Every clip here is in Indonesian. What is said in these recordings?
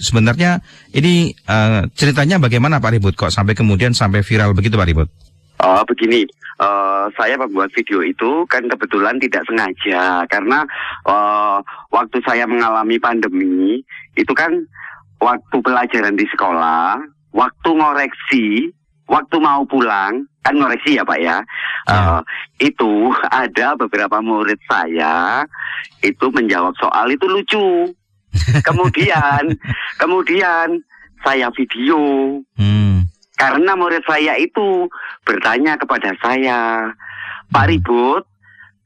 Sebenarnya ini uh, ceritanya bagaimana Pak Ribut? Kok sampai kemudian sampai viral begitu Pak Ribut? Oh begini, uh, saya membuat video itu kan kebetulan tidak sengaja. Karena uh, waktu saya mengalami pandemi itu kan waktu pelajaran di sekolah, waktu ngoreksi, waktu mau pulang kan ngoreksi ya Pak ya, uh, itu ada beberapa murid saya itu menjawab soal itu lucu. Kemudian, kemudian saya video. Hmm. Karena murid saya itu bertanya kepada saya, Pak hmm. Ribut,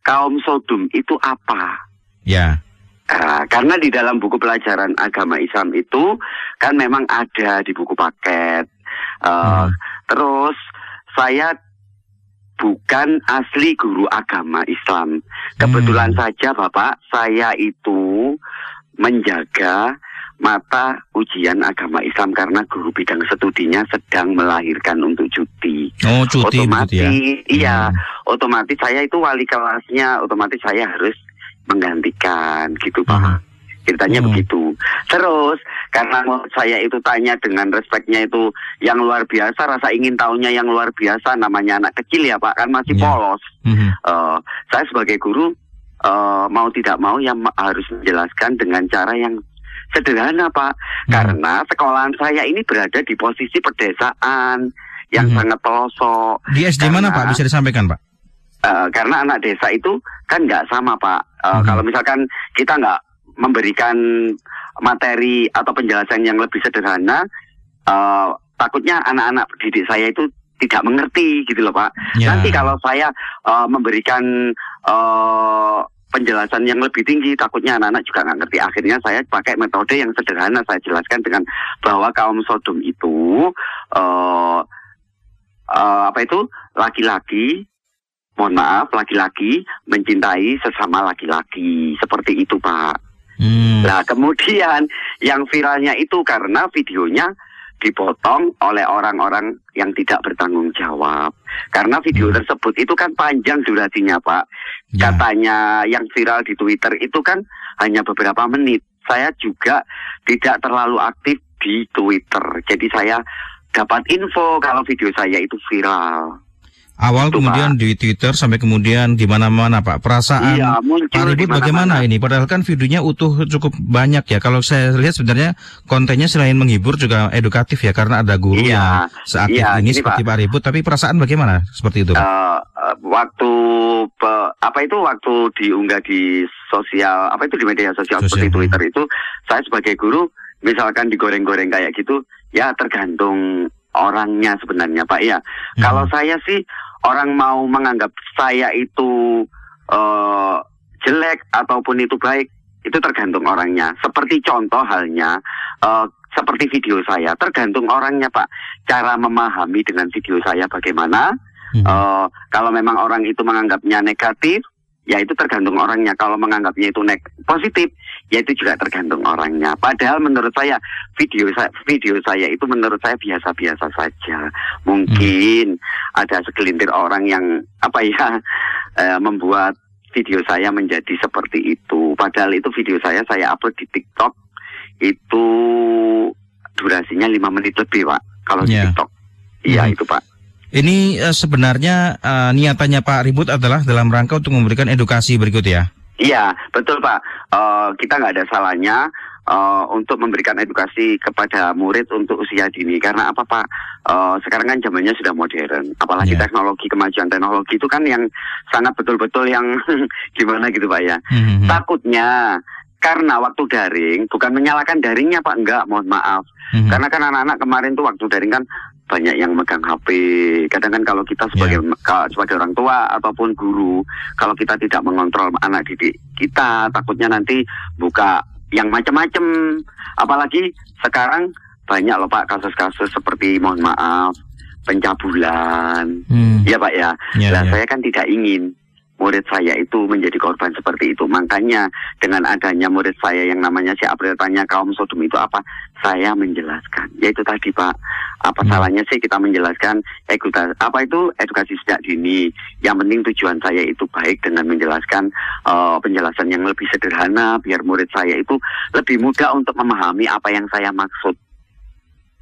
kaum Sodom itu apa? Ya. Nah, karena di dalam buku pelajaran agama Islam itu kan memang ada di buku paket. Uh, hmm. Terus saya bukan asli guru agama Islam. Kebetulan hmm. saja Bapak, saya itu menjaga mata ujian agama Islam karena guru bidang studinya sedang melahirkan untuk cuti. Oh, cuti otomatis ya? iya, hmm. otomatis saya itu wali kelasnya, otomatis saya harus menggantikan gitu, Pak. Hmm. Ceritanya hmm. begitu. Terus karena saya itu tanya dengan respeknya itu yang luar biasa, rasa ingin tahunya yang luar biasa, namanya anak kecil ya Pak, kan masih yeah. polos. Hmm. Uh, saya sebagai guru uh, mau tidak mau yang harus menjelaskan dengan cara yang sederhana Pak. Hmm. Karena sekolahan saya ini berada di posisi pedesaan yang hmm. sangat pelosok. Di SD karena, mana Pak? Bisa disampaikan Pak? Uh, karena anak desa itu kan nggak sama Pak. Uh, hmm. Kalau misalkan kita nggak memberikan materi atau penjelasan yang lebih sederhana, uh, takutnya anak-anak didik saya itu tidak mengerti gitu loh Pak. Ya. Nanti kalau saya uh, memberikan uh, penjelasan yang lebih tinggi. Takutnya anak-anak juga nggak ngerti. Akhirnya saya pakai metode yang sederhana. Saya jelaskan dengan bahwa kaum Sodom itu uh, uh, apa itu? Laki-laki mohon maaf laki-laki mencintai sesama laki-laki. Seperti itu pak. Hmm. nah kemudian yang viralnya itu karena videonya dipotong oleh orang-orang yang tidak bertanggung jawab. Karena video hmm. tersebut itu kan panjang durasinya, Pak. Ya. Katanya yang viral di Twitter itu kan hanya beberapa menit. Saya juga tidak terlalu aktif di Twitter. Jadi saya dapat info kalau video saya itu viral. Awal itu, kemudian Pak. di Twitter sampai kemudian di mana-mana Pak. Perasaan iya, Pak Ribut bagaimana ini? Padahal kan videonya utuh cukup banyak ya. Kalau saya lihat sebenarnya kontennya selain menghibur juga edukatif ya karena ada guru iya, yang seaktif iya, ini seperti Pak. Pak Ribut. Tapi perasaan bagaimana seperti itu Pak? Uh, waktu pe, apa itu waktu diunggah di sosial apa itu di media sosial, sosial seperti Twitter itu saya sebagai guru misalkan digoreng-goreng kayak gitu ya tergantung orangnya sebenarnya Pak ya. Hmm. Kalau saya sih orang mau menganggap saya itu uh, jelek ataupun itu baik itu tergantung orangnya. Seperti contoh halnya uh, seperti video saya tergantung orangnya Pak. Cara memahami dengan video saya bagaimana. Hmm. Uh, kalau memang orang itu menganggapnya negatif ya itu tergantung orangnya. Kalau menganggapnya itu nek positif, ya itu juga tergantung orangnya. Padahal menurut saya video saya video saya itu menurut saya biasa-biasa saja. Mungkin hmm. ada segelintir orang yang apa ya eh, membuat video saya menjadi seperti itu. Padahal itu video saya saya upload di TikTok itu durasinya lima menit lebih, Pak. Kalau yeah. di ya. TikTok. Iya, hmm. itu, Pak. Ini uh, sebenarnya uh, niatannya Pak Ribut adalah dalam rangka untuk memberikan edukasi berikut ya. Iya, betul Pak. Uh, kita nggak ada salahnya uh, untuk memberikan edukasi kepada murid untuk usia dini. Karena apa Pak? Uh, sekarang kan zamannya sudah modern. Apalagi yeah. teknologi, kemajuan teknologi itu kan yang sangat betul-betul yang gimana gitu Pak ya. Mm-hmm. Takutnya karena waktu daring, bukan menyalahkan daringnya Pak, enggak, mohon maaf. Mm-hmm. Karena kan anak-anak kemarin tuh waktu daring kan banyak yang megang HP. Kadang kan kalau kita sebagai yeah. sebagai orang tua ataupun guru, kalau kita tidak mengontrol anak didik kita, takutnya nanti buka yang macam-macam. Apalagi sekarang banyak loh Pak kasus-kasus seperti mohon maaf pencabulan. Hmm. Ya Pak ya. Yeah, nah, yeah. saya kan tidak ingin murid saya itu menjadi korban seperti itu. Makanya dengan adanya murid saya yang namanya si April tanya kaum Sodom itu apa, saya menjelaskan. Yaitu tadi Pak, apa hmm. salahnya sih kita menjelaskan edukasi apa itu edukasi sejak dini. Yang penting tujuan saya itu baik dengan menjelaskan uh, penjelasan yang lebih sederhana biar murid saya itu lebih mudah untuk memahami apa yang saya maksud.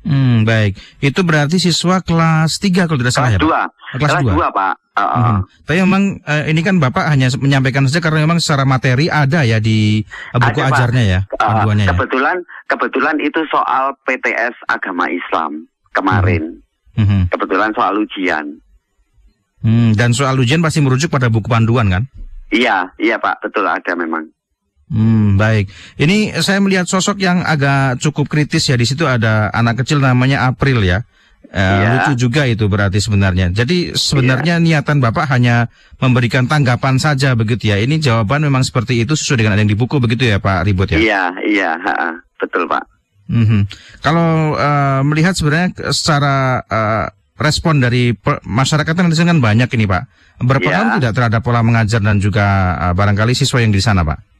Hmm, baik. Itu berarti siswa kelas 3 kalau tidak salah kelas ya, Pak? Kelas, kelas 2. 2, Pak. Uh, uh. Hmm. Tapi memang uh, ini kan Bapak hanya menyampaikan saja karena memang secara materi ada ya di uh, buku ada, ajarnya ya, uh, kebetulan ya. kebetulan itu soal PTS agama Islam kemarin. Hmm. Hmm. Kebetulan soal ujian. Hmm, dan soal ujian pasti merujuk pada buku panduan kan? Iya, iya Pak, betul ada memang. Hmm, baik. Ini saya melihat sosok yang agak cukup kritis ya. Di situ ada anak kecil namanya April ya. Uh, ya. Lucu juga itu berarti sebenarnya. Jadi sebenarnya ya. niatan Bapak hanya memberikan tanggapan saja begitu ya. Ini jawaban memang seperti itu sesuai dengan yang di buku begitu ya Pak Ribut ya? Iya, iya, betul Pak. Mm -hmm. Kalau uh, melihat sebenarnya secara uh, respon dari masyarakat sana kan banyak ini Pak. Berpengaruh ya. tidak terhadap pola mengajar dan juga uh, barangkali siswa yang di sana Pak?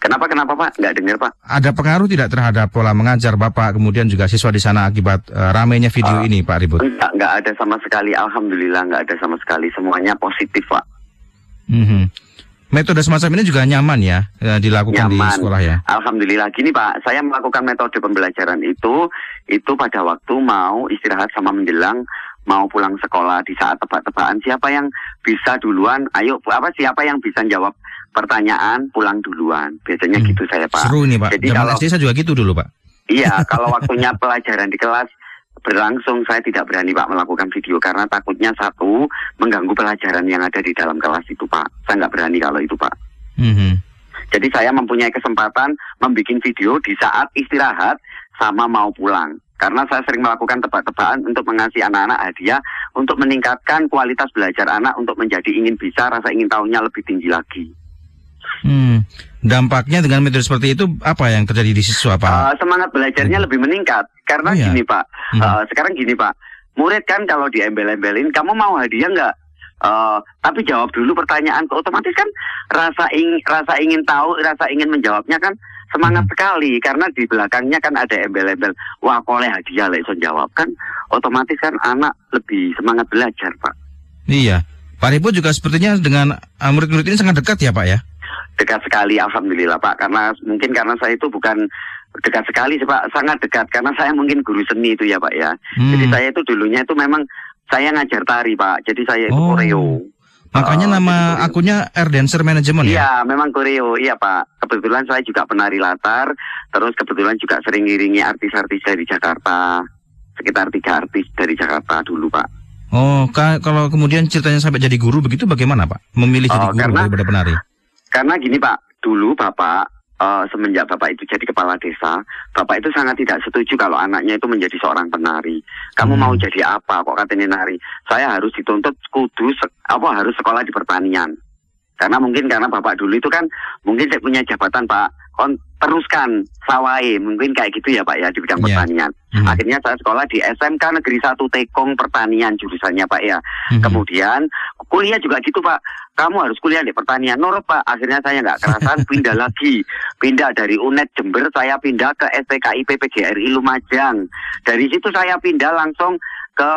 Kenapa kenapa Pak? Nggak dengar Pak. Ada pengaruh tidak terhadap pola mengajar Bapak kemudian juga siswa di sana akibat uh, ramainya video uh, ini Pak Ribut? Enggak, enggak ada sama sekali. Alhamdulillah nggak ada sama sekali. Semuanya positif Pak. Mm -hmm. Metode semacam ini juga nyaman ya uh, dilakukan nyaman. di sekolah ya? Alhamdulillah. Gini Pak, saya melakukan metode pembelajaran itu itu pada waktu mau istirahat sama menjelang mau pulang sekolah di saat tebak-tebakan siapa yang bisa duluan ayo apa siapa yang bisa jawab pertanyaan pulang duluan. Biasanya hmm. gitu saya pak. Seru nih pak. Jadi Zaman kalau SD saya juga gitu dulu pak. Iya kalau waktunya pelajaran di kelas berlangsung. Saya tidak berani pak melakukan video karena takutnya satu mengganggu pelajaran yang ada di dalam kelas itu pak. Saya nggak berani kalau itu pak. Hmm. jadi saya mempunyai kesempatan membuat video di saat istirahat sama mau pulang. Karena saya sering melakukan tebak-tebakan untuk mengasih anak-anak hadiah untuk meningkatkan kualitas belajar anak untuk menjadi ingin bisa rasa ingin tahunya lebih tinggi lagi. Hmm. Dampaknya dengan metode seperti itu apa yang terjadi di siswa Pak? Uh, semangat belajarnya hmm. lebih meningkat karena oh, ya? gini Pak. Hmm. Uh, sekarang gini Pak, murid kan kalau diembel-embelin, kamu mau hadiah nggak? Uh, tapi jawab dulu pertanyaan otomatis kan rasa ingin rasa ingin tahu rasa ingin menjawabnya kan semangat hmm. sekali karena di belakangnya kan ada embel-embel wah boleh hadiah lah itu jawab kan otomatis kan anak lebih semangat belajar pak iya Pak Ribu juga sepertinya dengan murid-murid ini sangat dekat ya Pak ya dekat sekali alhamdulillah Pak karena mungkin karena saya itu bukan dekat sekali sih Pak sangat dekat karena saya mungkin guru seni itu ya Pak ya hmm. jadi saya itu dulunya itu memang saya ngajar tari Pak jadi saya itu oh. koreo Makanya uh, nama akunnya Air Dancer Management ya? Iya, memang Koreo. Iya, Pak. Kebetulan saya juga penari latar, terus kebetulan juga sering ngiringi artis-artis dari Jakarta. Sekitar tiga artis dari Jakarta dulu, Pak. Oh, kalau kemudian ceritanya sampai jadi guru begitu bagaimana, Pak? Memilih jadi oh, guru karena, daripada penari? Karena gini, Pak. Dulu Bapak uh, semenjak Bapak itu jadi kepala desa, Bapak itu sangat tidak setuju kalau anaknya itu menjadi seorang penari. Kamu hmm. mau jadi apa kok katanya nari? Saya harus dituntut kudu apa harus sekolah di pertanian. Karena mungkin karena Bapak dulu itu kan mungkin saya punya jabatan Pak kon teruskan sawai mungkin kayak gitu ya Pak ya di bidang yeah. pertanian. Mm-hmm. Akhirnya saya sekolah di SMK Negeri 1 Tekong Pertanian jurusannya Pak ya. Mm-hmm. Kemudian kuliah juga gitu Pak. Kamu harus kuliah di pertanian. Nurut Pak. Akhirnya saya nggak kerasan pindah lagi. Pindah dari UNED Jember saya pindah ke STKIP PGRI Lumajang. Dari situ saya pindah langsung ke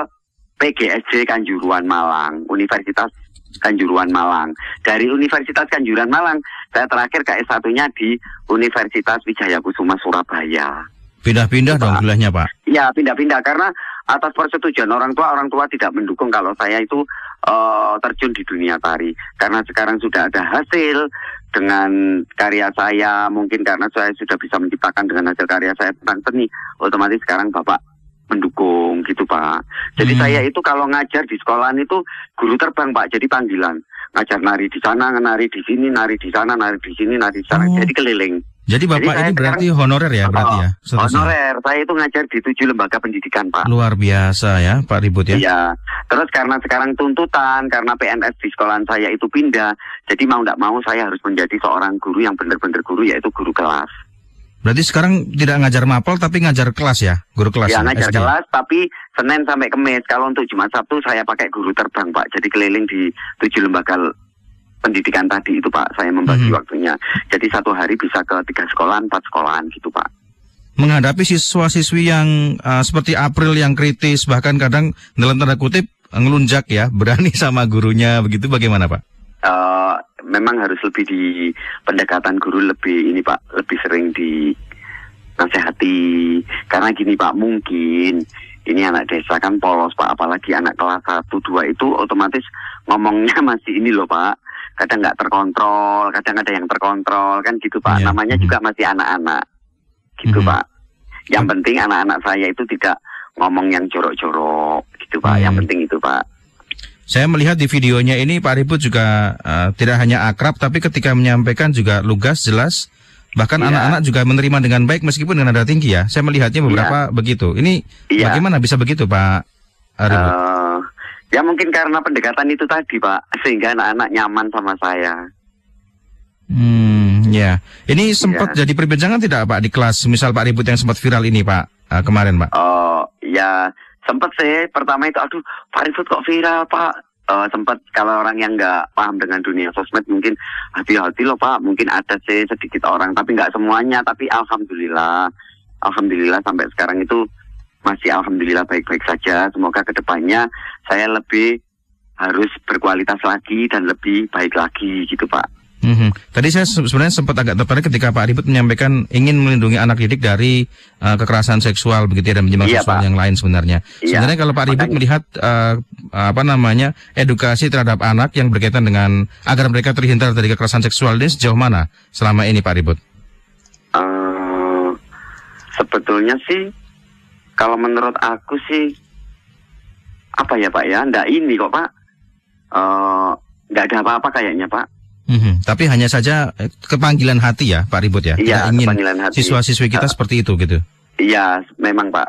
PGSD Kanjuruan Malang, Universitas Kanjuruan Malang. Dari Universitas Kanjuruan Malang, saya terakhir ke S1-nya di Universitas Wijaya Kusuma Surabaya. Pindah-pindah dong kuliahnya Pak? Iya pindah-pindah karena atas persetujuan orang tua, orang tua tidak mendukung kalau saya itu uh, terjun di dunia tari. Karena sekarang sudah ada hasil dengan karya saya, mungkin karena saya sudah bisa menciptakan dengan hasil karya saya tentang seni, otomatis sekarang Bapak mendukung gitu Pak. Jadi hmm. saya itu kalau ngajar di sekolahan itu guru terbang Pak, jadi panggilan. Ngajar nari di sana, nari di sini, nari di sana, nari di sini, nari di sana. Oh. Jadi keliling. Jadi Bapak jadi ini berarti sekarang, honorer ya berarti ya? Seterusnya. Honorer. Saya itu ngajar di tujuh lembaga pendidikan Pak. Luar biasa ya Pak Ribut ya? Iya. Terus karena sekarang tuntutan, karena PNS di sekolahan saya itu pindah, jadi mau tidak mau saya harus menjadi seorang guru yang benar-benar guru yaitu guru kelas. Berarti sekarang tidak ngajar mapel tapi ngajar kelas ya, guru kelas. Ya, ya ngajar SD. kelas tapi Senin sampai Kamis. Kalau untuk Jumat Sabtu saya pakai guru terbang Pak. Jadi keliling di tujuh lembaga pendidikan tadi itu Pak, saya membagi hmm. waktunya. Jadi satu hari bisa ke tiga sekolahan, empat sekolahan gitu Pak. Menghadapi siswa-siswi yang uh, seperti April yang kritis, bahkan kadang dalam tanda kutip ngelunjak ya, berani sama gurunya, begitu bagaimana Pak? Uh, memang harus lebih di pendekatan guru lebih ini Pak, lebih sering di nasihati. Karena gini Pak, mungkin ini anak desa kan polos Pak, apalagi anak kelas 1, 2 itu otomatis ngomongnya masih ini loh Pak kadang nggak terkontrol, kadang ada yang terkontrol kan gitu Pak. Yeah. Namanya juga mhm. masih anak-anak, gitu mm -hmm. Pak. Yang penting anak-anak saya itu tidak ngomong yang jorok-jorok, gitu Pak. Mm. Yang penting itu Pak. Saya melihat di videonya ini Pak Ribut juga uh, tidak hanya akrab, tapi ketika menyampaikan juga lugas, jelas. Bahkan iya. anak-anak yeah. juga menerima dengan baik meskipun dengan nada tinggi ya. Saya melihatnya beberapa yeah. begitu. Ini yeah. bagaimana bisa begitu Pak Ribut? Uh, Ya mungkin karena pendekatan itu tadi Pak, sehingga anak-anak nyaman sama saya. Hmm, ya. Ini sempat ya. jadi perbincangan tidak Pak di kelas, misal Pak Ribut yang sempat viral ini Pak uh, kemarin Pak? Oh, ya sempat sih. Pertama itu, aduh Pak Ribut kok viral Pak. Uh, sempat kalau orang yang nggak paham dengan dunia sosmed mungkin hati-hati loh Pak. Mungkin ada sih sedikit orang, tapi nggak semuanya. Tapi alhamdulillah, alhamdulillah sampai sekarang itu masih alhamdulillah baik-baik saja. Semoga ke depannya saya lebih harus berkualitas lagi dan lebih baik lagi gitu Pak. Mm -hmm. Tadi saya sebenarnya sempat agak tertarik ketika Pak Ribut menyampaikan ingin melindungi anak didik dari uh, kekerasan seksual begitu ya dan penyimpangan iya, seksual Pak. yang lain sebenarnya. Iya. Sebenarnya kalau Pak Ribut melihat uh, apa namanya edukasi terhadap anak yang berkaitan dengan agar mereka terhindar dari kekerasan seksual ini sejauh mana selama ini Pak Ribut? Uh, sebetulnya sih kalau menurut aku sih apa ya Pak ya, ndak ini kok Pak. Uh, nggak ada apa-apa kayaknya Pak. Mm-hmm. Tapi hanya saja eh, kepanggilan hati ya Pak Ribut ya. Iya, ingin siswa-siswi kita uh, seperti itu gitu. Iya, memang Pak.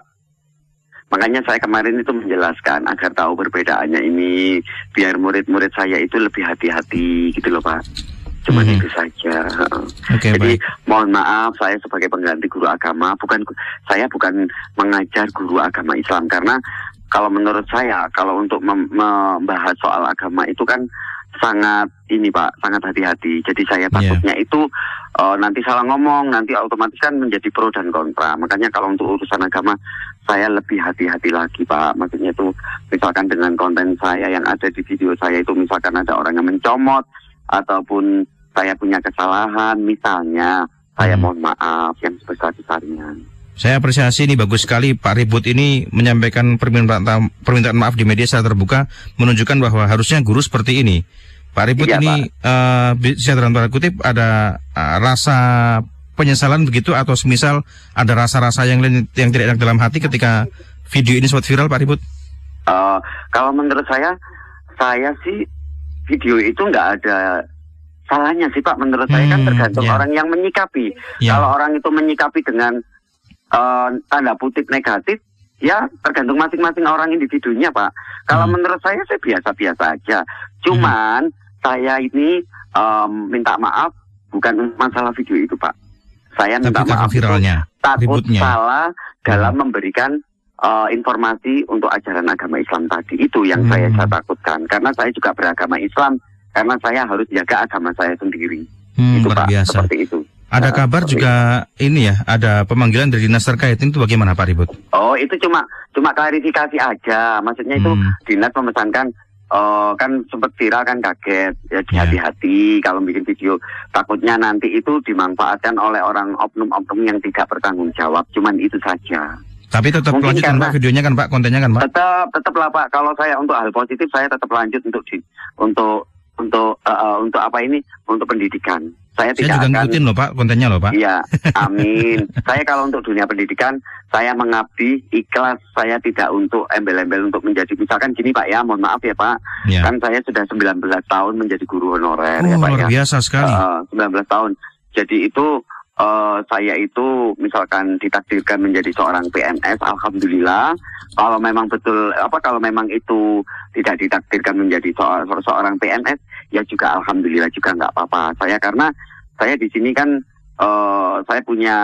Makanya saya kemarin itu menjelaskan agar tahu perbedaannya ini biar murid-murid saya itu lebih hati-hati gitu loh Pak. Cuma hmm. itu saja. Okay, Jadi baik. mohon maaf saya sebagai pengganti guru agama bukan saya bukan mengajar guru agama Islam karena kalau menurut saya kalau untuk membahas soal agama itu kan sangat ini Pak, sangat hati-hati. Jadi saya iya. takutnya yeah. itu uh, nanti salah ngomong, nanti otomatis kan menjadi pro dan kontra. Makanya kalau untuk urusan agama saya lebih hati-hati lagi Pak. Maksudnya itu misalkan dengan konten saya yang ada di video saya itu misalkan ada orang yang mencomot ataupun saya punya kesalahan, misalnya saya hmm. mohon maaf yang sebesar-besarnya. Saya apresiasi ini bagus sekali Pak Ribut ini menyampaikan permintaan permintaan maaf di media secara terbuka menunjukkan bahwa harusnya guru seperti ini. Pak Ribut iya, ini Pak. Uh, saya dalam tanda kutip ada uh, rasa penyesalan begitu atau semisal ada rasa-rasa yang yang tidak enak dalam hati ketika video ini sempat viral Pak Ribut? Uh, kalau menurut saya, saya sih video itu nggak ada salahnya sih Pak menurut hmm, saya kan hmm, tergantung yeah. orang yang menyikapi. Yeah. Kalau orang itu menyikapi dengan uh, tanda putih negatif, ya tergantung masing-masing orang individunya Pak. Kalau hmm. menurut saya saya biasa-biasa aja. Cuman hmm. saya ini um, minta maaf bukan masalah video itu Pak. Saya minta Tapi maaf viralnya, takut ributnya. salah dalam hmm. memberikan uh, informasi untuk ajaran agama Islam tadi. Itu yang hmm. saya, saya takutkan karena saya juga beragama Islam karena saya harus jaga agama saya sendiri. Hmm, itu Pak, biasa. seperti itu. Ada nah, kabar juga itu. ini ya, ada pemanggilan dari dinas terkait itu bagaimana Pak Ribut? Oh itu cuma cuma klarifikasi aja, maksudnya itu hmm. dinas memesankan uh, kan sempat viral kan kaget ya, ya. hati-hati kalau bikin video takutnya nanti itu dimanfaatkan oleh orang oknum-oknum yang tidak bertanggung jawab cuman itu saja tapi tetap Mungkin lanjut kan Pak videonya kan Pak kontennya kan Pak tetap tetap lah Pak kalau saya untuk hal positif saya tetap lanjut untuk di, untuk untuk uh, untuk apa ini untuk pendidikan. Saya, saya tidak juga akan ngikutin loh Pak kontennya loh Pak. Iya, amin. saya kalau untuk dunia pendidikan saya mengabdi ikhlas. Saya tidak untuk embel-embel untuk menjadi misalkan gini Pak ya, mohon maaf ya Pak. Ya. Kan saya sudah 19 tahun menjadi guru honorer oh, ya Pak luar ya. biasa sekali. Uh, 19 tahun. Jadi itu uh, saya itu misalkan ditakdirkan menjadi seorang PNS, alhamdulillah. Kalau memang betul apa kalau memang itu tidak ditakdirkan menjadi seorang, seorang PNS, ya juga alhamdulillah juga nggak apa-apa. Saya karena saya di sini kan uh, saya punya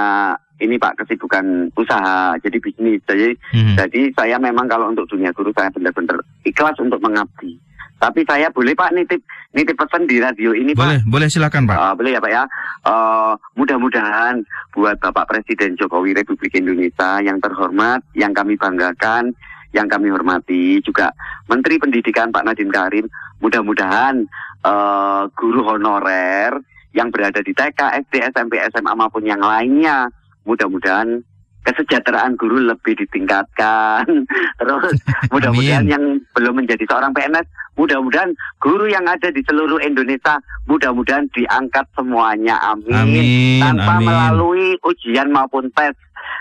ini Pak kesibukan usaha jadi bisnis. Jadi hmm. jadi saya memang kalau untuk dunia guru saya benar-benar ikhlas untuk mengabdi. Tapi saya boleh Pak nitip nitip pesan di radio ini boleh, Pak. Boleh, silakan Pak. Uh, boleh ya Pak ya. Uh, mudah-mudahan buat Bapak Presiden Jokowi Republik Indonesia yang terhormat, yang kami banggakan, yang kami hormati, juga Menteri Pendidikan Pak Nadiem Karim, mudah-mudahan uh, guru honorer yang berada di TK, SD, SMP, SMA maupun yang lainnya, mudah-mudahan kesejahteraan guru lebih ditingkatkan. Terus mudah-mudahan yang belum menjadi seorang PNS, mudah-mudahan guru yang ada di seluruh Indonesia, mudah-mudahan diangkat semuanya. Amin. amin Tanpa amin. melalui ujian maupun tes.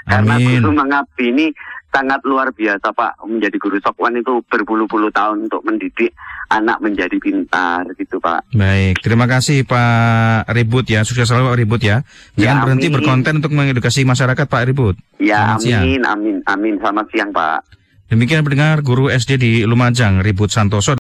Karena Amin. guru mengabdi ini sangat luar biasa Pak. Menjadi guru sokwan itu berpuluh-puluh tahun untuk mendidik anak menjadi pintar gitu Pak. Baik, terima kasih Pak Ribut ya. Sukses selalu Pak Ribut ya. Jangan Ya, berhenti amin. berkonten untuk mengedukasi masyarakat Pak Ribut. Ya Selamat siang. amin, amin, amin. Selamat siang Pak. Demikian pendengar guru SD di Lumajang, Ribut Santoso